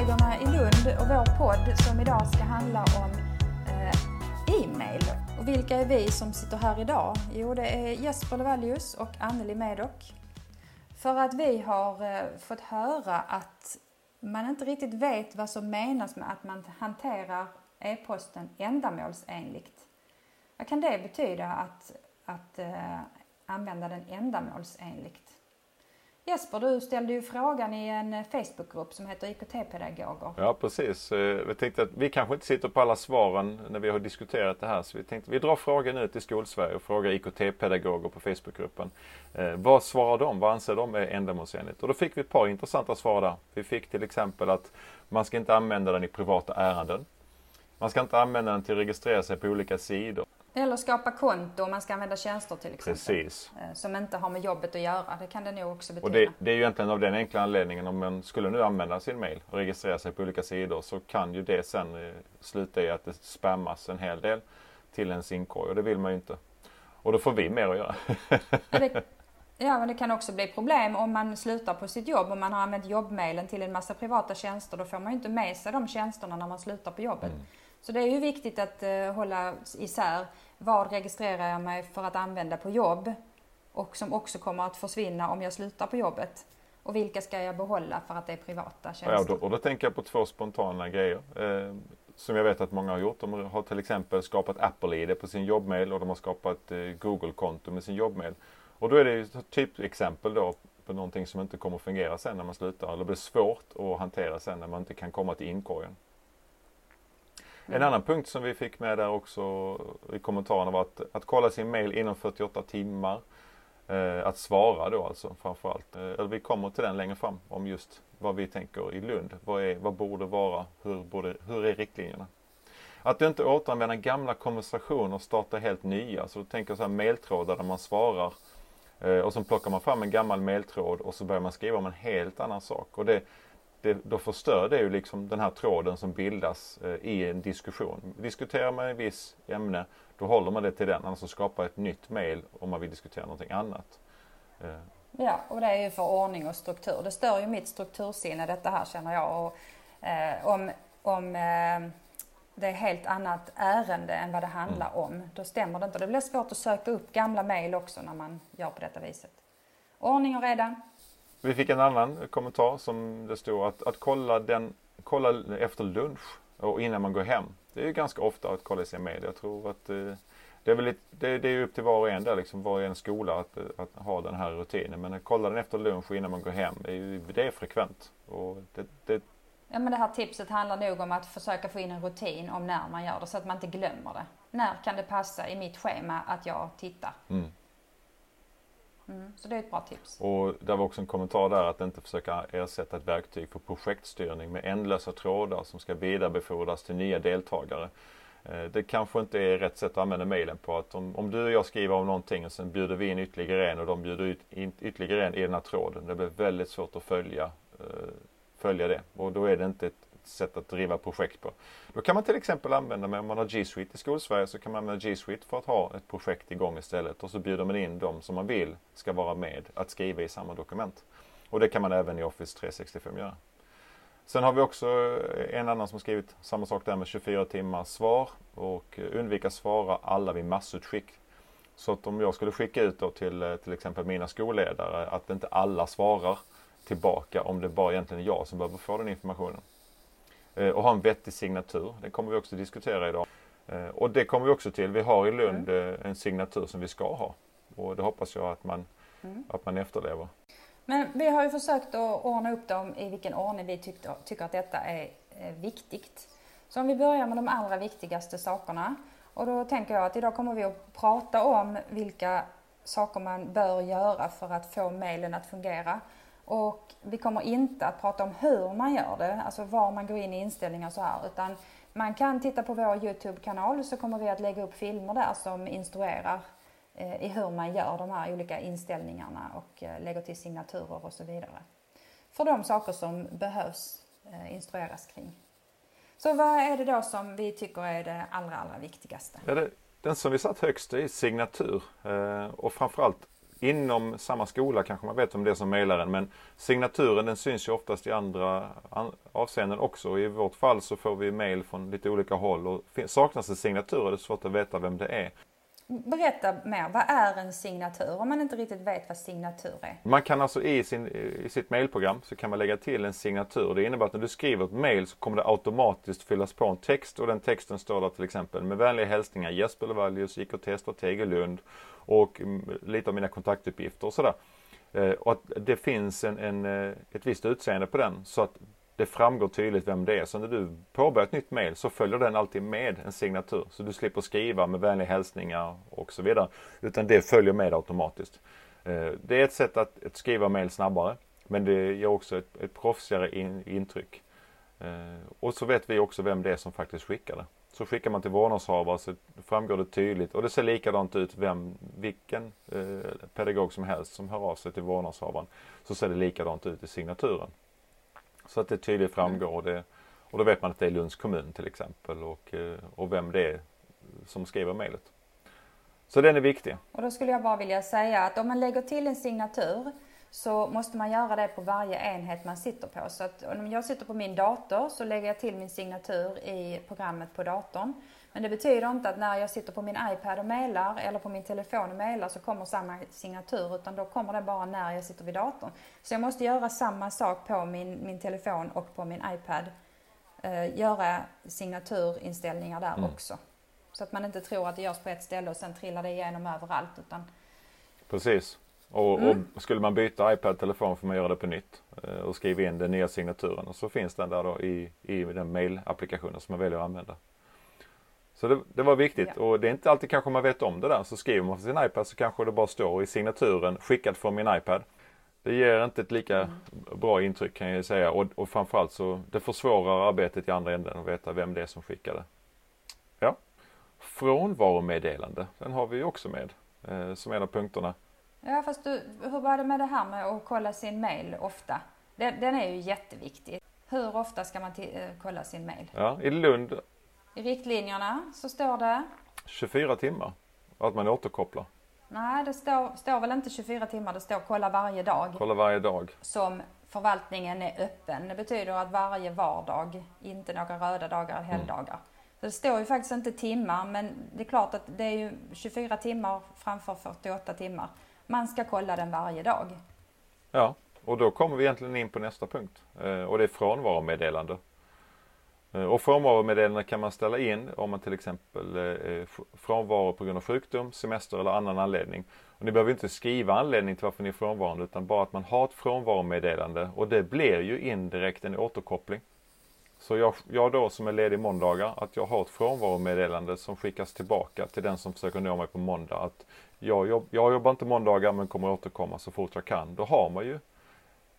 kollegorna i Lund och vår podd som idag ska handla om eh, e-mail. Och vilka är vi som sitter här idag? Jo, det är Jesper Levallius och Anneli Medock. För att vi har eh, fått höra att man inte riktigt vet vad som menas med att man hanterar e-posten ändamålsenligt. Vad kan det betyda att, att eh, använda den ändamålsenligt? Jesper, du ställde ju frågan i en eh, Facebookgrupp som heter IKT-pedagoger. Ja precis. Eh, vi tänkte att vi kanske inte sitter på alla svaren när vi har diskuterat det här. Så vi tänkte att vi drar frågan ut till Skolsverige och frågar IKT-pedagoger på Facebookgruppen. Eh, vad svarar de? Vad anser de är ändamålsenligt? Och då fick vi ett par intressanta svar där. Vi fick till exempel att man ska inte använda den i privata ärenden. Man ska inte använda den till att registrera sig på olika sidor. Eller skapa konto om man ska använda tjänster till exempel. Precis. Eh, som inte har med jobbet att göra. Det kan det nog också betyda. Och det, det är ju egentligen av den enkla anledningen om man skulle nu använda sin mail och registrera sig på olika sidor så kan ju det sen eh, sluta i att det spammas en hel del till ens inkorg och det vill man ju inte. Och då får vi mer att göra. det, ja, men det kan också bli problem om man slutar på sitt jobb och man har använt jobbmailen till en massa privata tjänster. Då får man ju inte med sig de tjänsterna när man slutar på jobbet. Mm. Så det är ju viktigt att uh, hålla isär vad registrerar jag mig för att använda på jobb och som också kommer att försvinna om jag slutar på jobbet. Och vilka ska jag behålla för att det är privata tjänster? Ja, då, och då tänker jag på två spontana grejer. Eh, som jag vet att många har gjort. De har till exempel skapat Apple-ID på sin jobbmail och de har skapat eh, Google-konto med sin jobbmail. Och då är det ju ett typexempel då på någonting som inte kommer att fungera sen när man slutar. Eller blir svårt att hantera sen när man inte kan komma till inkorgen. En mm. annan punkt som vi fick med där också i kommentarerna var att, att kolla sin mail inom 48 timmar. Eh, att svara då alltså framförallt. Eh, vi kommer till den längre fram om just vad vi tänker i Lund. Vad, är, vad borde vara? Hur, borde, hur är riktlinjerna? Att inte återanvända gamla konversationer och starta helt nya. Så då tänker jag så här mailtrådar där man svarar eh, och så plockar man fram en gammal mailtråd och så börjar man skriva om en helt annan sak. Och det, det, då förstör det ju liksom den här tråden som bildas eh, i en diskussion. Diskuterar man ett visst ämne, då håller man det till den. Annars så skapar ett nytt mail om man vill diskutera någonting annat. Eh. Ja, och det är ju för ordning och struktur. Det stör ju mitt struktursinne detta här känner jag. Och, eh, om om eh, det är helt annat ärende än vad det handlar mm. om, då stämmer det inte. Det blir svårt att söka upp gamla mail också när man gör på detta viset. Ordning och reda, vi fick en annan kommentar som det stod att, att kolla, den, kolla efter lunch och innan man går hem. Det är ju ganska ofta att kolla sin media. Jag tror att eh, det är väl lite, det, det, är upp till var och en där liksom, var och en skola att, att ha den här rutinen. Men att kolla den efter lunch och innan man går hem, det är, ju, det är frekvent. Och det, det, Ja men det här tipset handlar nog om att försöka få in en rutin om när man gör det så att man inte glömmer det. När kan det passa i mitt schema att jag tittar? Mm. Mm, så det är ett bra tips. Och det var också en kommentar där att inte försöka ersätta ett verktyg för projektstyrning med ändlösa trådar som ska vidarebefordras till nya deltagare. Eh, det kanske inte är rätt sätt att använda mejlen på. Att om, om, du och jag skriver om någonting och sen bjuder vi in ytterligare en och de bjuder ut in ytterligare en i den här tråden. Det blir väldigt svårt att följa, eh, följa det och då är det inte ett sätt att driva projekt på. Då kan man till exempel använda, om man har G Suite i Skolsverige så kan man använda G Suite för att ha ett projekt igång istället och så bjuder man in dem som man vill ska vara med att skriva i samma dokument. Och det kan man även i Office 365 göra. Sen har vi också eh, en annan som skrivit samma sak där med 24 timmars svar och eh, undvika svara alla vid massutskick. Så att om jag skulle skicka ut då till eh, till exempel mina skolledare att inte alla svarar tillbaka om det bara egentligen är jag som behöver få den informationen. Eh, och ha en vettig signatur. Det kommer vi också diskutera idag. Eh, och det kommer vi också till. Vi har i Lund mm. Eh, en signatur som vi ska ha. Och det hoppas jag att man, mm. att man efterlever. Men vi har ju försökt att ordna upp dem i vilken ordning vi tyckte, tycker att detta är viktigt. Så om vi börjar med de allra viktigaste sakerna. Och då tänker jag att idag kommer vi att prata om vilka saker man bör göra för att få mailen att fungera. Och vi kommer inte att prata om hur man gör det, alltså var man går in i inställningar och så här, utan man kan titta på vår Youtube-kanal så kommer vi att lägga upp filmer där som instruerar eh, i hur man gör de här olika inställningarna och eh, lägger till signaturer och så vidare. För de saker som behövs eh, instrueras kring. Så vad är det då som vi tycker är det allra, allra viktigaste? Ja, det, den som vi satt högst är signatur och framförallt inom samma skola kanske man vet om det är som mejlar en, men signaturen den syns ju oftast i andra avseenden också. I vårt fall så får vi mejl från lite olika håll och saknas en signatur är det svårt att veta vem det är. Berätta mer, vad är en signatur om man inte riktigt vet vad signatur är? Man kan alltså i, sin, i sitt mailprogram så kan man lägga till en signatur. Det innebär att när du skriver ett mail så kommer det automatiskt fyllas på en text och den texten står där till exempel med vänliga hälsningar Jesper Levallius, IKT-strateg i Lund och lite av mina kontaktuppgifter och sådär. Eh, och att det finns en, en, eh, ett visst utseende på den så att det framgår tydligt vem det är. Så när du påbörjar ett nytt mail så följer den alltid med en signatur. Så du slipper skriva med vänliga hälsningar och så vidare. Utan det följer med automatiskt. Eh, det är ett sätt att, skriva mail snabbare. Men det ger också ett, ett proffsigare in, intryck. Och så vet vi också vem det är som faktiskt skickar det. Så skickar man till vårdnadshavare så framgår det tydligt och det ser likadant ut vem, vilken eh, pedagog som helst som hör av sig till vårdnadshavaren. Så ser det likadant ut i signaturen. Så att det tydligt framgår. Och, det, och då vet man att det är Lunds kommun till exempel och, eh, och vem det är som skriver mejlet. Så den är viktig. Och då skulle jag bara vilja säga att om man lägger till en signatur så måste man göra det på varje enhet man sitter på. Så att om jag sitter på min dator så lägger jag till min signatur i programmet på datorn. Men det betyder inte att när jag sitter på min iPad och mejlar eller på min telefon och mejlar så kommer samma signatur utan då kommer den bara när jag sitter vid datorn. Så jag måste göra samma sak på min, min telefon och på min iPad. Uh, göra signaturinställningar där mm. också. Så att man inte tror att det görs på ett ställe och sen trillar det igenom överallt. Utan... Precis. Och, mm. och, skulle man byta iPad-telefon får man göra det på nytt uh, och skriva in den nya signaturen och så finns den där då i, i den mail-applikationen som man väljer att använda. Så det, det var viktigt ja. och det är inte alltid kanske man vet om det där. Så skriver man på sin iPad så kanske det bara står i signaturen skickad från min iPad. Det ger inte ett lika mm. bra intryck kan jag säga och, och framförallt så det försvårar arbetet i andra änden att veta vem det är som skickade. Ja. Frånvaromeddelande, den har vi också med eh, som en av punkterna. Ja fast du, hur var det med det här med att kolla sin mail ofta? Den, den är ju jätteviktig. Hur ofta ska man eh, kolla sin mail? Ja, i Lund i riktlinjerna så står det 24 timmar att man återkopplar. Nej, det står, står väl inte 24 timmar, det står kolla varje dag. Kolla varje dag. Som förvaltningen är öppen. Det betyder att varje vardag, inte några röda dagar eller helgdagar. Mm. Så det står ju faktiskt inte timmar, men det är klart att det är ju 24 timmar framför 48 timmar. Man ska kolla den varje dag. Ja, och då kommer vi egentligen in på nästa punkt. Eh, och det är frånvaromeddelande. Eh, och frånvaromeddelande kan man ställa in om man till exempel eh, är frånvaro på grund av sjukdom, semester eller annan anledning. Och ni behöver inte skriva anledning till varför ni är frånvarande utan bara att man har ett frånvaromeddelande och det blir ju indirekt en återkoppling. Så jag, jag då som är ledig måndagar, att jag har ett frånvaromeddelande som skickas tillbaka till den som försöker nå mig på måndag. Att jag, jobb, jag jobbar inte måndagar men kommer återkomma så fort jag kan. Då har man ju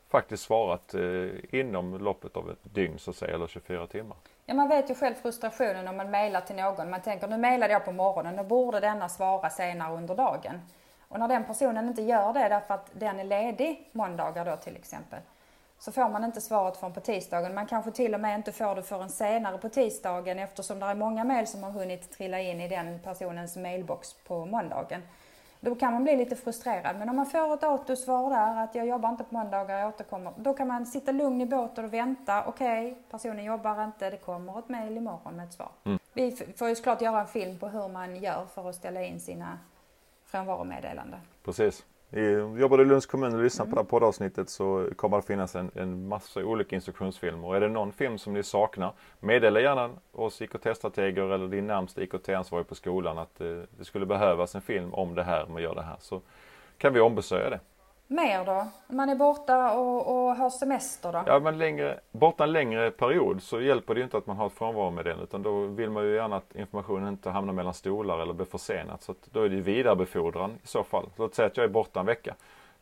faktiskt svarat eh, inom loppet av ett dygn så att säga, eller 24 timmar. Ja, man vet ju själv frustrationen om man mejlar till någon. Man tänker nu mejlade jag på morgonen, då borde denna svara senare under dagen. Och när den personen inte gör det därför att den är ledig måndagar då till exempel, så får man inte svaret från på tisdagen. Man kanske till och med inte får det förrän senare på tisdagen eftersom det är många mejl som har hunnit trilla in i den personens mailbox på måndagen. Då kan man bli lite frustrerad. Men om man får ett autosvar där att jag jobbar inte på måndagar, jag återkommer. Då kan man sitta lugn i båten och vänta. Okej, okay, personen jobbar inte, det kommer ett mail imorgon med ett svar. Mm. Vi får ju såklart göra en film på hur man gör för att ställa in sina frånvaromeddelanden. Precis. Jobbar du i Lunds kommun och lyssnar mm. på det här poddavsnittet så kommer det finnas en, en massa olika instruktionsfilmer. Och är det någon film som ni saknar, meddela gärna oss IKT-strateger eller din närmsta IKT-ansvarig på skolan att eh, det skulle behövas en film om det här, man gör det här. Så kan vi ombesörja det mer då? Man är borta och, och har semester då? Ja, men längre, borta en längre period så hjälper det ju inte att man har ett frånvaromeddelande utan då vill man ju gärna att informationen inte hamnar mellan stolar eller blir försenat. Så då är det ju vidarebefordran i så fall. Låt säga att jag är borta en vecka.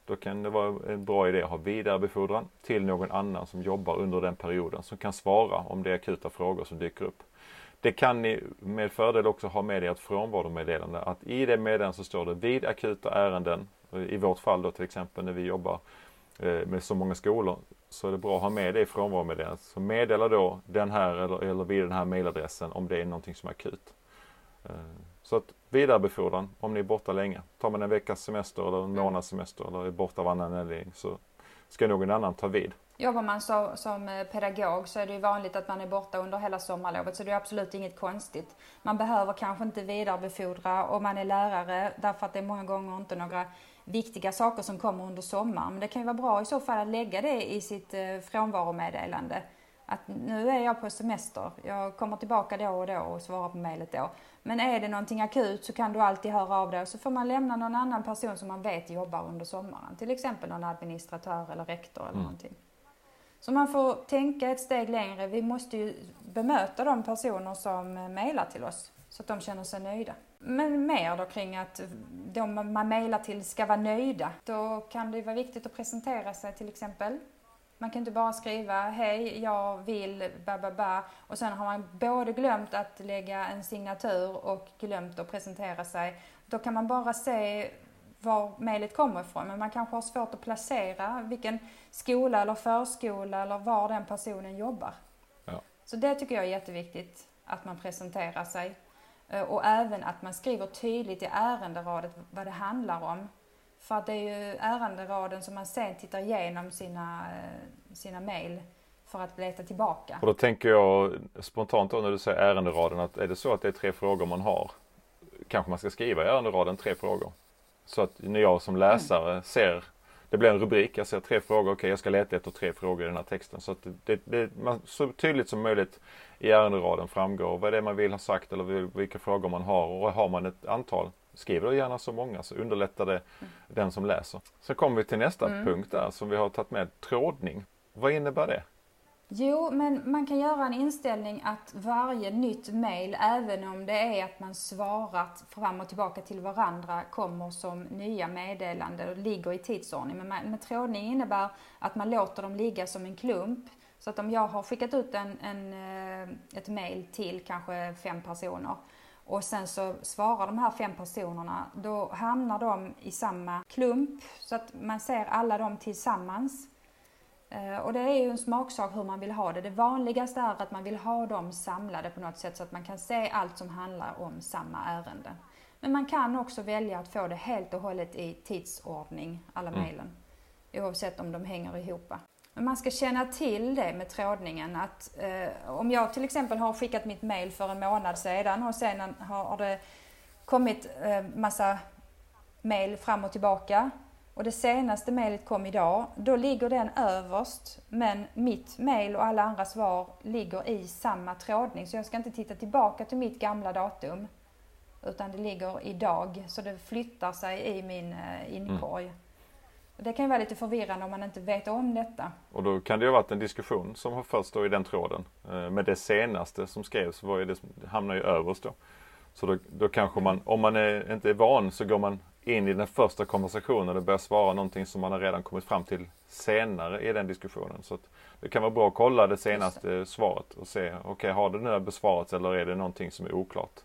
Då kan det vara en bra idé att ha vidarebefordran till någon annan som jobbar under den perioden som kan svara om det är akuta frågor som dyker upp. Det kan ni med fördel också ha med i ert frånvaromeddelande att i det meddelandet så står det vid akuta ärenden i vårt fall då till exempel när vi jobbar eh, med så många skolor så är det bra att ha med det i frånvaromeddelandet. Så meddela då den här eller, eller vid den här mailadressen om det är någonting som är akut. Eh, så att vidarebefordran om ni är borta länge. Tar man en veckas semester eller en månads semester eller är borta varannan helg så ska någon annan ta vid. Jobbar man så, som eh, pedagog så är det ju vanligt att man är borta under hela sommarlovet så det är absolut inget konstigt. Man behöver kanske inte vidarebefordra om man är lärare därför att det är många gånger inte några viktiga saker som kommer under sommaren. Men det kan ju vara bra i så fall att lägga det i sitt eh, frånvaromeddelande. Att nu är jag på semester, jag kommer tillbaka då och då och svarar på mejlet då. Men är det någonting akut så kan du alltid höra av dig och så får man lämna någon annan person som man vet jobbar under sommaren. Till exempel någon administratör eller rektor eller mm. någonting. Så man får tänka ett steg längre. Vi måste ju bemöta de personer som mejlar till oss så att de känner sig nöjda. Men mer då kring att de man mejlar till ska vara nöjda. Då kan det vara viktigt att presentera sig till exempel. Man kan inte bara skriva hej, jag vill ba, ba, ba och sen har man både glömt att lägga en signatur och glömt att presentera sig. Då kan man bara se var mejlet kommer ifrån men man kanske har svårt att placera vilken skola eller förskola eller var den personen jobbar. Ja. Så det tycker jag är jätteviktigt att man presenterar sig Eh, och även att man skriver tydligt i ärenderadet vad det handlar om. För att det är ju ärenderaden som man sen tittar igenom sina, eh, sina mejl för att leta tillbaka. Och då tänker jag spontant då när du säger ärenderaden att är det så att det är tre frågor man har kanske man ska skriva i ärenderaden tre frågor. Så att när jag som läsare mm. ser det blir en rubrik, jag ser tre frågor, okej okay, jag ska leta efter tre frågor i den här texten. Så att det, det, man, så tydligt som möjligt i ärenderaden framgår vad det är man vill ha sagt eller vilka frågor man har. Och har man ett antal, skriv då gärna så många så underlättar det mm. den som läser. Sen kommer vi till nästa mm. punkt där som vi har tagit med, trådning. Vad innebär det? Jo, men man kan göra en inställning att varje nytt mail, även om det är att man svarat fram och tillbaka till varandra, kommer som nya meddelanden och ligger i tidsordning. Men, med trådning innebär att man låter dem ligga som en klump. Så att om jag har skickat ut en, en eh, ett mail till kanske fem personer och sen så svarar de här fem personerna, då hamnar de i samma klump så att man ser alla dem tillsammans. Eh, och det är ju en smaksak hur man vill ha det. Det vanligaste är att man vill ha dem samlade på något sätt så att man kan se allt som handlar om samma ärende. Men man kan också välja att få det helt och hållet i tidsordning, alla mm. mejlen. Oavsett om de hänger ihop. Men man ska känna till det med trådningen att eh, om jag till exempel har skickat mitt mejl för en månad sedan och sen har det kommit eh, massa mejl fram och tillbaka och det senaste mejlet kom idag, då ligger den överst men mitt mejl och alla andra svar ligger i samma trådning så jag ska inte titta tillbaka till mitt gamla datum utan det ligger idag så det flyttar sig i min eh, inkorg. Mm. Det kan ju vara lite förvirrande om man inte vet om detta. Och då kan det ju ha varit en diskussion som har förts då i den tråden. Eh, med det senaste som skrevs var ju det, hamnar ju överst då. Så då, då kanske man, om man är, inte är van så går man in i den första konversationen och börjar svara någonting som man har redan kommit fram till senare i den diskussionen. Så det kan vara bra att kolla det senaste det. svaret och se, okej okay, har det nu besvarats eller är det någonting som är oklart?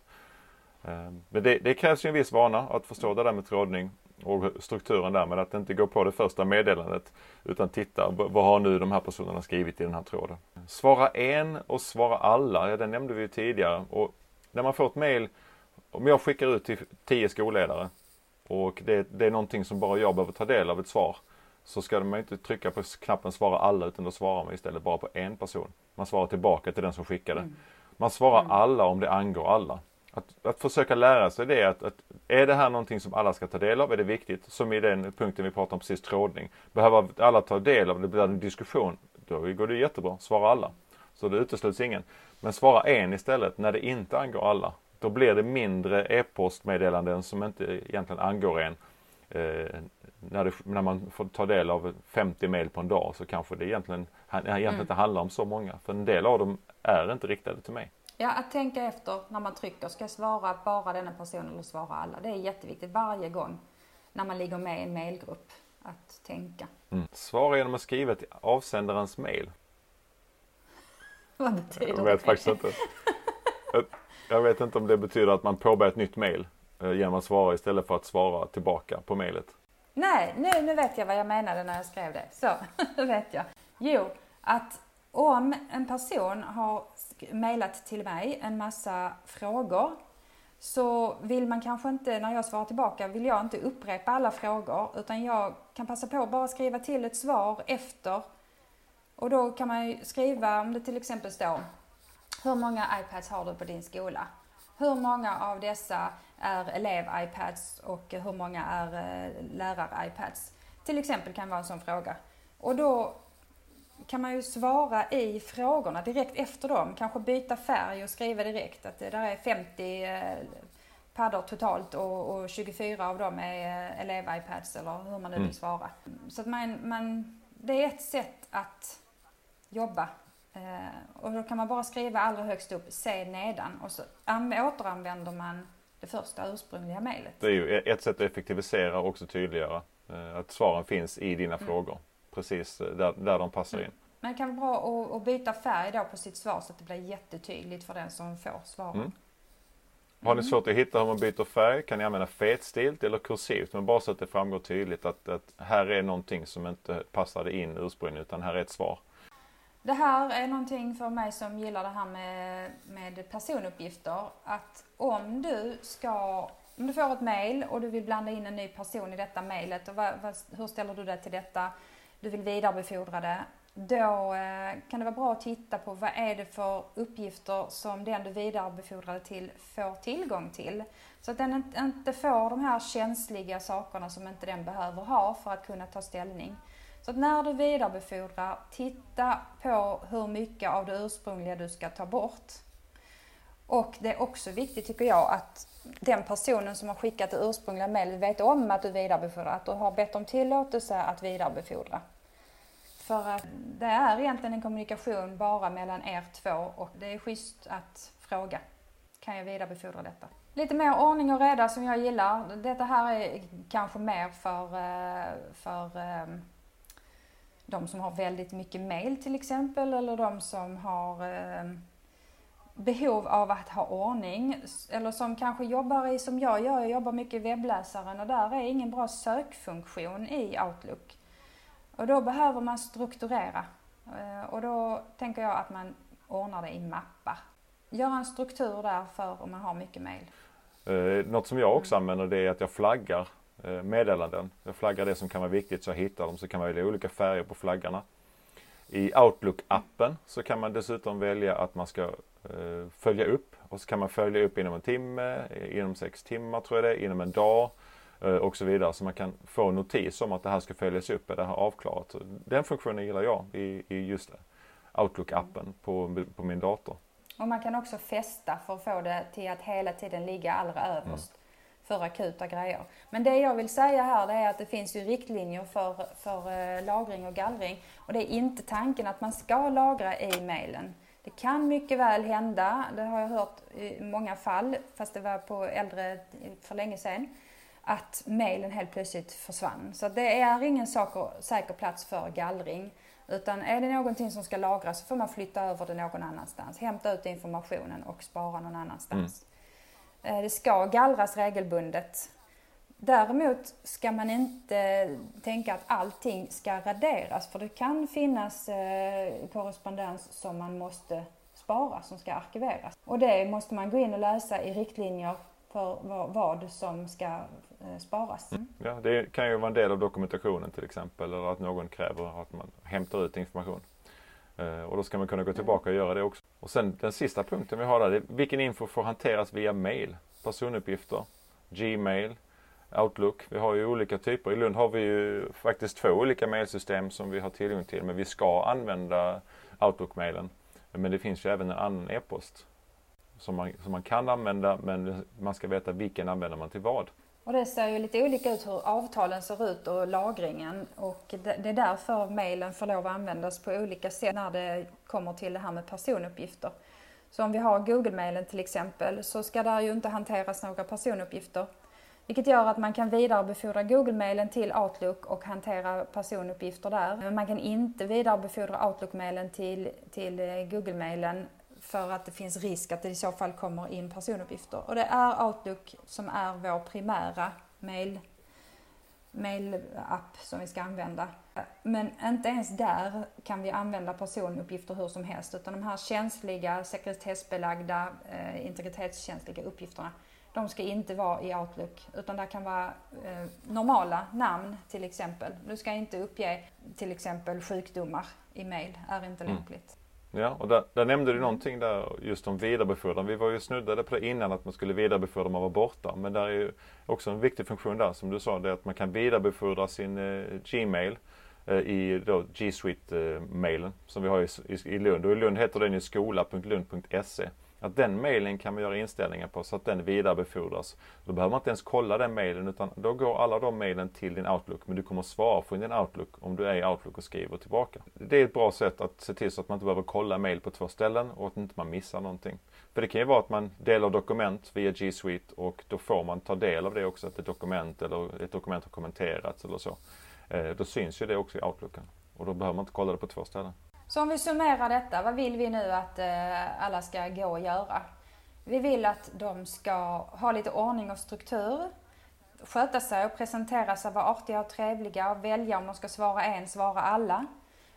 Eh, men det, det krävs ju en viss vana att förstå det där med trådning och strukturen där med att inte gå på det första meddelandet utan titta, vad har nu de här personerna skrivit i den här tråden? Svara en och svara alla, ja det nämnde vi ju tidigare. Och när man får ett mail, om jag skickar ut till tio skolledare och det, det är någonting som bara jag behöver ta del av ett svar så ska man inte trycka på knappen svara alla utan då svarar man istället bara på en person. Man svarar tillbaka till den som skickade. Mm. Man svarar mm. alla om det angår alla. Att, att försöka lära sig det att, att är det här någonting som alla ska ta del av? Är det viktigt? Som i den punkten vi pratade om precis, trådning. Behöver alla ta del av det, blir en diskussion, då går det jättebra. Svara alla. Så det utesluts ingen. Men svara en istället när det inte angår alla. Då blir det mindre e-postmeddelanden som inte egentligen angår en. Eh, när, det, när, man får ta del av 50 mail på en dag så kanske det egentligen, egentligen mm. inte handlar om så många. För en del av dem är inte riktade till mig. Ja, att tänka efter när man trycker. Ska jag svara bara denna person eller svara alla? Det är jätteviktigt varje gång när man ligger med i en mailgrupp. Att tänka. Mm. Svara genom att skriva till avsändarens mail. Vad betyder det? Jag vet faktiskt inte. Jag vet inte om det betyder att man påbörjar ett nytt mail eh, genom att svara istället för att svara tillbaka på mejlet. Nej, nu, nu vet jag vad jag menade när jag skrev det. Så, nu vet jag. Jo, att om en person har mejlat till mig en massa frågor så vill man kanske inte, när jag svarar tillbaka, vill jag inte upprepa alla frågor utan jag kan passa på att bara skriva till ett svar efter. Och då kan man ju skriva, om det till exempel står hur många iPads har du på din skola? Hur många av dessa är elev-iPads och hur många är eh, lärar-iPads? Till exempel kan vara en sån fråga. Och då kan man ju svara i frågorna direkt efter dem. Kanske byta färg och skriva direkt att det där är 50 eh, paddor totalt och, och 24 av dem är eh, elev-iPads eller hur man nu vill mm. svara. Så att man, man, det är ett sätt att jobba. Eh, och då kan man bara skriva allra högst upp, se nedan och så återanvänder man det första ursprungliga mejlet. Det är ju ett sätt att effektivisera och också tydliggöra att svaren finns i dina mm. frågor precis där, där de passar in. Men det kan vara bra att, att byta färg då på sitt svar så att det blir jättetydligt för den som får svaren. Mm. Har ni mm. svårt att hitta hur man byter färg kan ni använda fetstilt eller kursivt men bara så att det framgår tydligt att, att här är någonting som inte passade in ursprungligen utan här är ett svar. Det här är någonting för mig som gillar det här med, med personuppgifter. Att om du ska, om du får ett mail och du vill blanda in en ny person i detta mailet hur ställer du dig till detta? Du vill vidarebefordra det. Då eh, kan det vara bra att titta på vad är det för uppgifter som den du vidarebefordrar till får tillgång till. Så att den inte får de här känsliga sakerna som inte den behöver ha för att kunna ta ställning. Så att när du vidarebefordrar, titta på hur mycket av det ursprungliga du ska ta bort. Och det är också viktigt tycker jag att den personen som har skickat det ursprungliga mejlet vet om att du vidarebefordrar, att du har bett om tillåtelse att vidarebefordra. För att det är egentligen en kommunikation bara mellan er två och det är schysst att fråga. Kan jag vidarebefordra detta? Lite mer ordning och reda som jag gillar. Detta här är kanske mer för, eh, för eh, de som har väldigt mycket mail till exempel eller de som har eh, behov av att ha ordning eller som kanske jobbar i, som jag gör, jag jobbar mycket i webbläsaren och där är ingen bra sökfunktion i Outlook. Och då behöver man strukturera eh, och då tänker jag att man ordnar det i mappar. Göra en struktur där för om man har mycket mail. Eh, något som jag också använder det är att jag flaggar meddelanden. Jag flaggar det som kan vara viktigt så jag hittar dem så kan man välja olika färger på flaggarna. I Outlook-appen så kan man dessutom välja att man ska eh, följa upp och så kan man följa upp inom en timme, inom sex timmar tror jag det inom en dag eh, och så vidare. Så man kan få notis om att det här ska följas upp, är det här avklarat. Den funktionen gillar jag i, i just Outlook-appen på, på min dator. Och man kan också fästa för att få det till att hela tiden ligga allra överst. Mm för akuta grejer. Men det jag vill säga här det är att det finns ju riktlinjer för, för eh, lagring och gallring. Och det är inte tanken att man ska lagra i mejlen. Det kan mycket väl hända, det har jag hört i många fall, fast det var på äldre för länge sedan, att mejlen helt plötsligt försvann. Så det är ingen saker, säker plats för gallring. Utan är det någonting som ska lagras så får man flytta över det någon annanstans. Hämta ut informationen och spara någon annanstans. Mm. Eh, det ska gallras regelbundet. Däremot ska man inte tänka att allting ska raderas för det kan finnas eh, korrespondens som man måste spara, som ska arkiveras. Och det måste man gå in och läsa i riktlinjer för vad som ska eh, sparas. Mm. Ja, det kan ju vara en del av dokumentationen till exempel eller att någon kräver att man hämtar ut information. Och då ska man kunna gå tillbaka och göra det också. Och sen den sista punkten vi har där, vilken info får hanteras via mail? Personuppgifter, Gmail, Outlook. Vi har ju olika typer. I Lund har vi ju faktiskt två olika mailsystem som vi har tillgång till. Men vi ska använda Outlook-mailen. Men det finns ju även en annan e-post som man, som man kan använda men man ska veta vilken använder man till vad. Och det ser ju lite olika ut hur avtalen ser ut och lagringen och det är därför mejlen får lov att användas på olika sätt när det kommer till det här med personuppgifter. Så om vi har Google-mailen till exempel så ska där ju inte hanteras några personuppgifter. Vilket gör att man kan vidarebefordra Google-mailen till Outlook och hantera personuppgifter där. Men man kan inte vidarebefordra Outlook-mailen till, till Google-mailen för att det finns risk att det i så fall kommer in personuppgifter. Och det är Outlook som är vår primära mail, mail-app som vi ska använda. Men inte ens där kan vi använda personuppgifter hur som helst utan de här känsliga, sekretessbelagda, eh, integritetskänsliga uppgifterna de ska inte vara i Outlook utan det kan vara eh, normala namn till exempel. Du ska inte uppge till exempel sjukdomar i mail, är inte Mm. Ja, och där, där nämnde du någonting där just om vidarebefordran. Vi var ju snuddade på det innan att man skulle vidarebefordra om man var borta. Men där är ju också en viktig funktion där som du sa, det är att man kan vidarebefordra sin eh, Gmail eh, i då G Suite-mailen eh, som vi har i, i, i Lund. Och i Lund heter den ju skola.lund.se. Att den mailen kan man göra inställningar på så att den vidarebefordras. Då behöver man inte ens kolla den mailen utan då går alla de mailen till din Outlook. Men du kommer svara från din Outlook om du är i Outlook och skriver tillbaka. Det är ett bra sätt att se till så att man inte behöver kolla mail på två ställen och att inte man missar någonting. För det kan ju vara att man delar dokument via G Suite och då får man ta del av det också, att ett dokument eller ett dokument har kommenterats eller så. Eh, då syns ju det också i Outlooken. Och då behöver man inte kolla det på två ställen. Så om vi summerar detta, vad vill vi nu att eh, alla ska gå och göra? Vi vill att de ska ha lite ordning och struktur, sköta sig och presentera sig, vara artiga och trevliga och välja om de ska svara en, svara alla.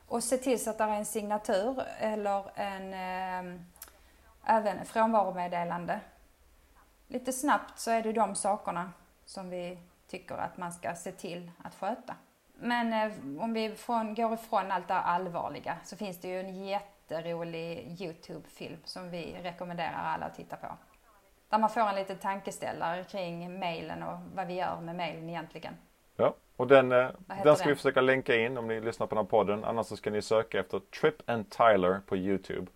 Och se till så att det är en signatur eller en, eh, även frånvaromeddelande. Lite snabbt så är det de sakerna som vi tycker att man ska se till att sköta. Men eh, om vi från, går ifrån allt det allvarliga så finns det ju en jätterolig Youtube-film som vi rekommenderar alla att titta på. Där man får en liten tankeställare kring mailen och vad vi gör med mailen egentligen. Ja, och den, eh, den ska den? vi försöka länka in om ni lyssnar på den här podden. Annars så ska ni söka efter Trip and Tyler på Youtube.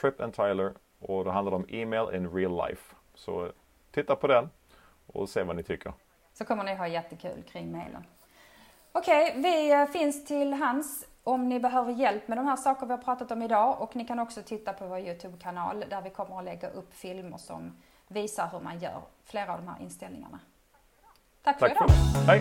Trip and Tyler och då handlar det om email in real life. Så eh, titta på den och se vad ni tycker. Så kommer ni ha jättekul kring mailen. Okej, vi eh, finns till hands om ni behöver hjälp med de här saker vi har pratat om idag och ni kan också titta på vår Youtube-kanal där vi kommer att lägga upp filmer som visar hur man gör flera av de här inställningarna. Tack för Tack idag! för Hej!